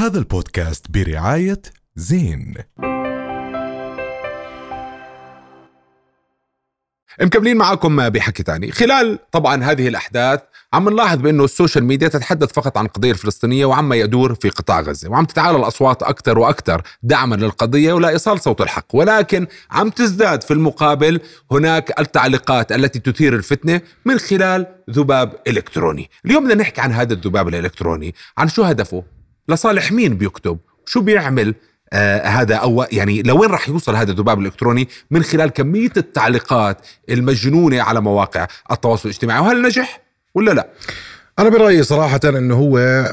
هذا البودكاست برعاية زين. مكملين معاكم بحكي تاني. خلال طبعا هذه الأحداث عم نلاحظ بأنه ال social media تتحدث فقط عن القضية الفلسطينية وعما يدور في قطاع غزة وعم تتعالى الأصوات أكثر وأكثر دعما للقضية ولإيصال صوت الحق ولكن عم تزداد في المقابل هناك التعليقات التي تثير الفتنة من خلال ذباب إلكتروني. اليوم بدنا نحكي عن هذا الذباب الإلكتروني عن شو هدفه؟ لصالح مين بيكتب؟ شو بيعمل؟ آه هذا أو يعني لوين راح يوصل هذا الذباب الإلكتروني؟ من خلال كمية التعليقات المجنونة على مواقع التواصل الاجتماعي. وهل نجح ولا لا؟ أنا برأيي صراحة إنه هو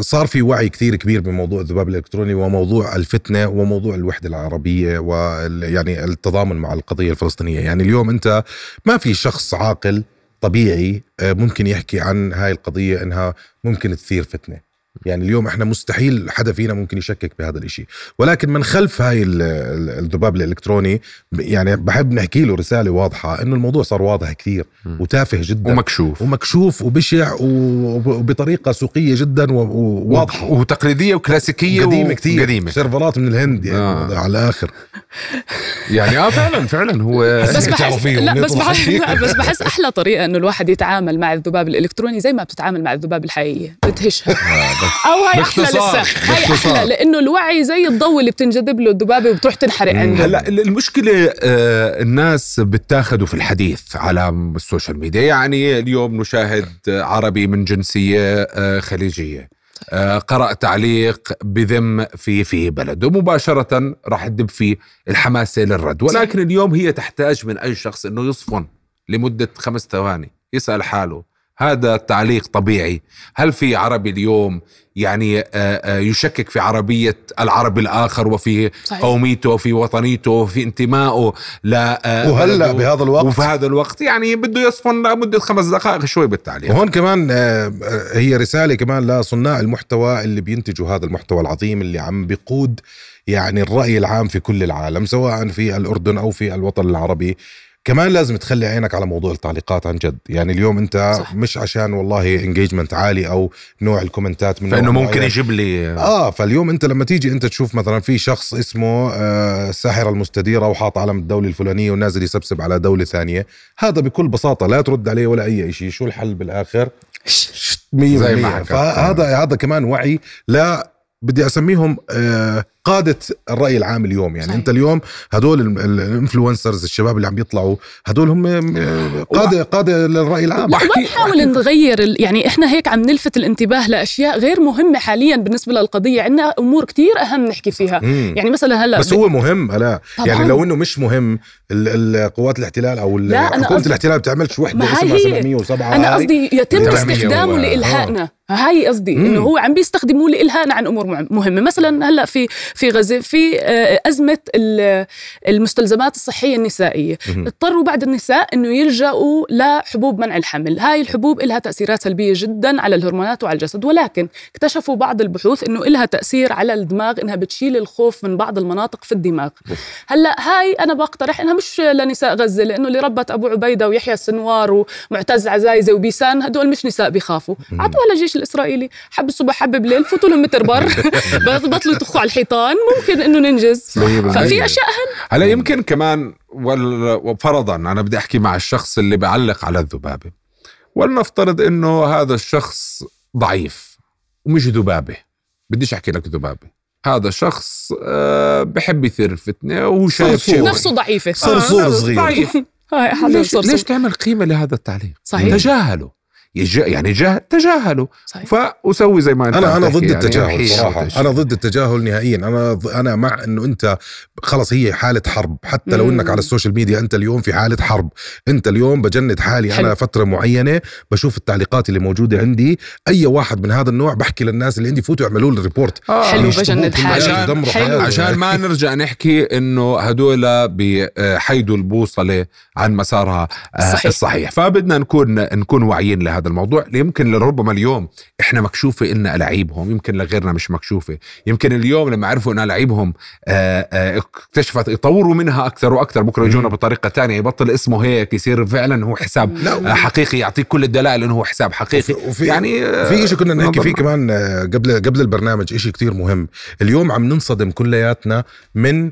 صار في وعي كثير كبير بموضوع الذباب الإلكتروني وموضوع الفتنة وموضوع الوحدة العربية ويعني التضامن مع القضية الفلسطينية. يعني اليوم أنت ما في شخص عاقل طبيعي آه، ممكن يحكي عن هاي القضية إنها ممكن تثير فتنة. يعني اليوم إحنا مستحيل حدا فينا ممكن يشكك بهذا الإشي. ولكن من خلف هاي ال- ال- الذباب الإلكتروني يعني بحب نحكي له رسالة واضحة إنه الموضوع صار واضح كثير وتافه جدا ومكشوف. ومكشوف وبشع وب- وبطريقة سوقية جدا و- وواضحه وتقليدية وكلاسيكية قديمة كثير. قديمه سيرفرات من الهند يعني آه. على الآخر. يعني آه فعلا فعلا هو بس بحس لا بس بحس بس بحس أحلى طريقة إنه الواحد يتعامل مع الذباب الإلكتروني زي ما بتتعامل مع الذباب الحقيقية. بتهشها. أو هاي أحلى لسه هاي. أحلى لأنه الوعي زي الضوء اللي بتنجذب له الذبابه وبتروح تنحرق عنده. هلأ المشكلة آه، الناس بتاخذوا في الحديث على ال social media. يعني اليوم نشاهد عربي من جنسية آه، خليجية. آه، قرأ تعليق بذم في في بلده مباشرة راح تدب فيه الحماسة للرد. ولكن اليوم هي تحتاج من أي شخص أنه يصفن لمدة خمس ثواني يسأل حاله. هذا التعليق طبيعي. هل في عربي اليوم يعني آه، آه، يشكك في عربية العربي الآخر وفي صحيح. قوميته وفي وطنيته وفي انتمائه؟ ل آه، وهلأ بلده. بهذا الوقت؟ وفي هذا الوقت يعني بده يصفن لمدة خمس دقائق شوي بالتعليق. وهون كمان هي رسالة كمان لصناع المحتوى اللي بينتجوا هذا المحتوى العظيم اللي عم بيقود يعني الرأي العام في كل العالم سواء في الأردن أو في الوطن العربي. كمان لازم تخلي عينك على موضوع التعليقات عن جد يعني اليوم انت صح. مش عشان والله engagement عالي أو نوع ال comments ات من نوع ممكن معين. يجيب لي آه فاليوم انت لما تيجي انت تشوف مثلا في شخص اسمه آه الساحره المستديرة وحاط علم الدولة الفلانية ونازل يسبسب على دولة ثانية هذا بكل بساطة لا ترد عليه ولا أي شيء شو الحل بالآخر مية زي ما بالمية. حكى. فهذا هذا كمان وعي لا بدي أسميهم آه قادة الرأي العام اليوم يعني صحيح. أنت اليوم هدول ال- الانفلونسرز الشباب اللي عم يطلعوا هدول هم آه، قادة قادة للرأي العام لا ما نحاول نغير ال- يعني إحنا هيك عم نلفت الانتباه لأشياء غير مهمة حاليا بالنسبة للقضية عندنا أمور كتير أهم نحكي فيها مم. يعني مثلا هلأ بس هو مهم لا طبعاً. يعني لو إنه مش مهم ال- ال- قوات الاحتلال أو حكومه قصدي- الاحتلال بتعملش وحدة ما هي اسمها هي. 707 أنا. قصدي يتم التهمية استخدامه و- لالهائنا هاي قصدي مم. إنه هو عم بيستخدموه لالهائنا عن أمور مهمة. مثلا هلأ في في غزة في آه، أزمة ال- المستلزمات الصحية النسائية. مهم. اضطروا بعض النساء إنه يلجأوا لحبوب منع الحمل. هاي الحبوب لها تأثيرات سلبية جدا على الهرمونات وعلى الجسد. ولكن اكتشفوا بعض البحوث إنه لها تأثير على الدماغ إنها بتشيل الخوف من بعض المناطق في الدماغ. هلأ هاي أنا بقترح إنها مش لنساء غزة لإنه اللي ربت أبو عبيدة ويحيى السنوار ومعتز عزايزة وبيسان هدول مش نساء بيخافوا. عطوها للجيش الإسرائيلي. حب الصبح حب بالليل. فوتوا لهم متر بر. بطلوا يطخوا على الحيطان. ممكن إنه ننجز. ففي أشياء اهم هلا يمكن كمان وفرضا أنا بدي أحكي مع الشخص اللي بعلق على الذبابة. ولنفترض إنه هذا الشخص ضعيف ومش ذبابة. بديش أحكي لك ذبابة. هذا شخص آه، بحب يثير الفتنة وهو شايف. شيء. نفسه ضعيفة. صرصور آه، صغير. ضعيف. ليش. ليش تعمل قيمة لهذا التعليق؟ صحيح. تجاهله. يج... يعني جه... تجاهله صحيح. فأسوي زي ما أنت أنا أنا ضد تحكي يعني التجاهل صراحة. أنا ضد التجاهل نهائيا أنا ض- أنا مع إنه أنت خلص هي حالة حرب حتى لو مم. انك على السوشيال ميديا أنت اليوم في حالة حرب أنت اليوم بجند حالي حلو. أنا فترة معينة بشوف التعليقات اللي موجودة عندي أي واحد من هذا النوع بحكي للناس اللي عندي فوتوا اعملوا لي report آه. حلو بجند حالي. عشان حلو. عشان ما نرجع نحكي إنه هدول بحيدوا البوصلة عن مسارها آه، صحيح. الصحيح فبدنا نكون نكون واعيين لهذا هذا الموضوع يمكن لربما اليوم إحنا مكشوفة إن ألاعيبهم يمكن لغيرنا مش مكشوفة. يمكن اليوم لما عرفوا ان ألاعيبهم آه، آه، اكتشفت يطوروا منها أكثر وأكثر. بكرة يجونا بطريقة تانية يبطل اسمه هيك يصير فعلا هو حساب لا، آه، حقيقي يعطيك كل الدلائل إنه هو حساب حقيقي. وفي يعني في شيء كنا نحكي فيه كمان قبل قبل البرنامج شيء كتير مهم. اليوم عم ننصدم كلياتنا من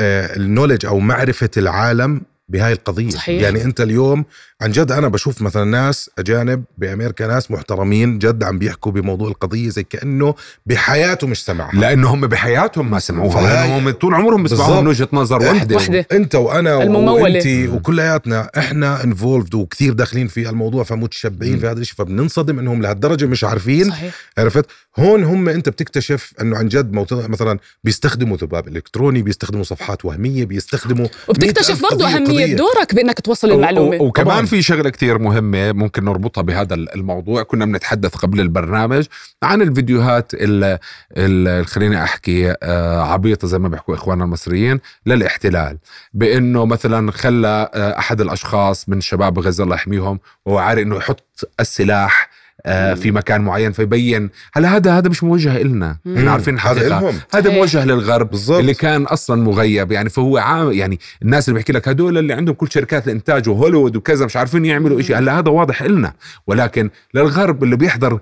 النولج أو معرفة العالم بهاي القضية. صحيح. يعني أنت اليوم عن جد أنا بشوف مثلا ناس أجانب بأمريكا ناس محترمين جد عم بيحكوا بموضوع القضية زي كأنه بحياته مش سمعها. لأنه هم بحياتهم ما سمعوها لأنه هم طول عمرهم بيسمعوها. من وجهة نظر واحدة. وحدة. أنت وأنا الممولة. وانت وكلياتنا إحنا انفولفد وكثير داخلين في الموضوع فمتشبعين في هذا الشيء فبننصدم إنهم لهالدرجة مش عارفين. صحيح. عرفت؟ هون هم أنت بتكتشف إنه عن جد مثلا بيستخدموا ذباب إلكتروني بيستخدموا صفحات وهمية بيستخدموا وبتكتشف 100,000 برضه أهمية قضية. دورك بأنك توصل و- وكمان طبعاً. في شغلة كتير مهمة ممكن نربطها بهذا الموضوع كنا بنتحدث قبل البرنامج عن الفيديوهات ال- ال- خليني أحكي آه، عبيطة زي ما بيحكوا إخواننا المصريين للاحتلال بإنه مثلا خلى آه، أحد الأشخاص من شباب غزة الله يحميهم وهو عارف إنه يحط السلاح في مكان معين فيبين هلا هذا هذا مش موجه إلنا. إحنا عارفين هذا الحقيقة هذا صحيح. موجه للغرب بالضبط. اللي كان أصلا مغيب. يعني فهو عام يعني الناس اللي بيحكي لك هدول اللي عندهم كل شركات الإنتاج وهوليوود وكذا مش عارفين يعملوا شيء هلا هذا واضح إلنا. ولكن للغرب اللي بيحضر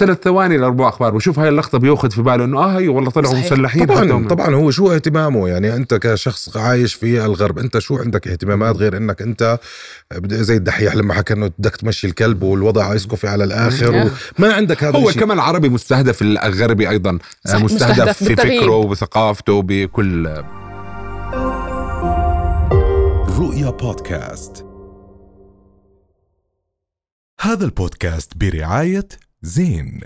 ثلاث ثواني لاربع أخبار وشوف هاي اللقطة بياخذ في باله إنه آه هي والله طلعوا. مسلحين طبعا. طبعا هو شو اهتمامه يعني أنت كشخص عايش في الغرب أنت شو عندك اهتمامات غير إنك أنت زي الدحيح لما حكى إنه بدك تمشي الكلب والوضع يسكفي على الآخر مم. وما عندك هذا هو الشيء كمان عربي مستهدف الغربي أيضا مستهدف مستهدف في بالتغيير. فكره وبثقافته بكل رؤيا بودكاست هذا البودكاست برعاية زين